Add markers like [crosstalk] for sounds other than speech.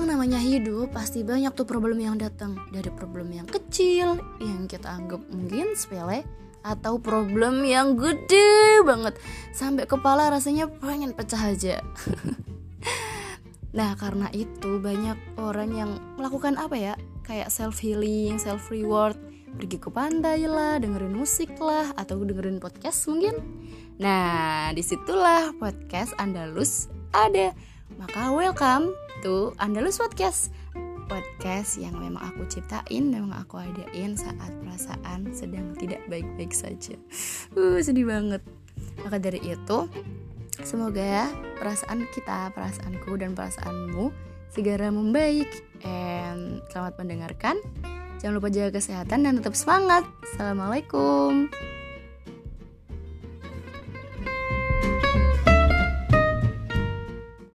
namanya hidup pasti banyak tuh problem yang datang dari problem yang kecil yang kita anggap mungkin sepele atau problem yang gede banget sampai kepala rasanya pengen pecah aja. [laughs] nah karena itu banyak orang yang melakukan apa ya kayak self healing, self reward, pergi ke pantai lah, dengerin musik lah, atau dengerin podcast mungkin. Nah di situlah podcast Andalus ada. Maka welcome to Andalus Podcast. Podcast yang memang aku ciptain, memang aku adain saat perasaan sedang tidak baik-baik saja. Uh, sedih banget. Maka dari itu, semoga ya perasaan kita, perasaanku dan perasaanmu segera membaik. And selamat mendengarkan. Jangan lupa jaga kesehatan dan tetap semangat. Assalamualaikum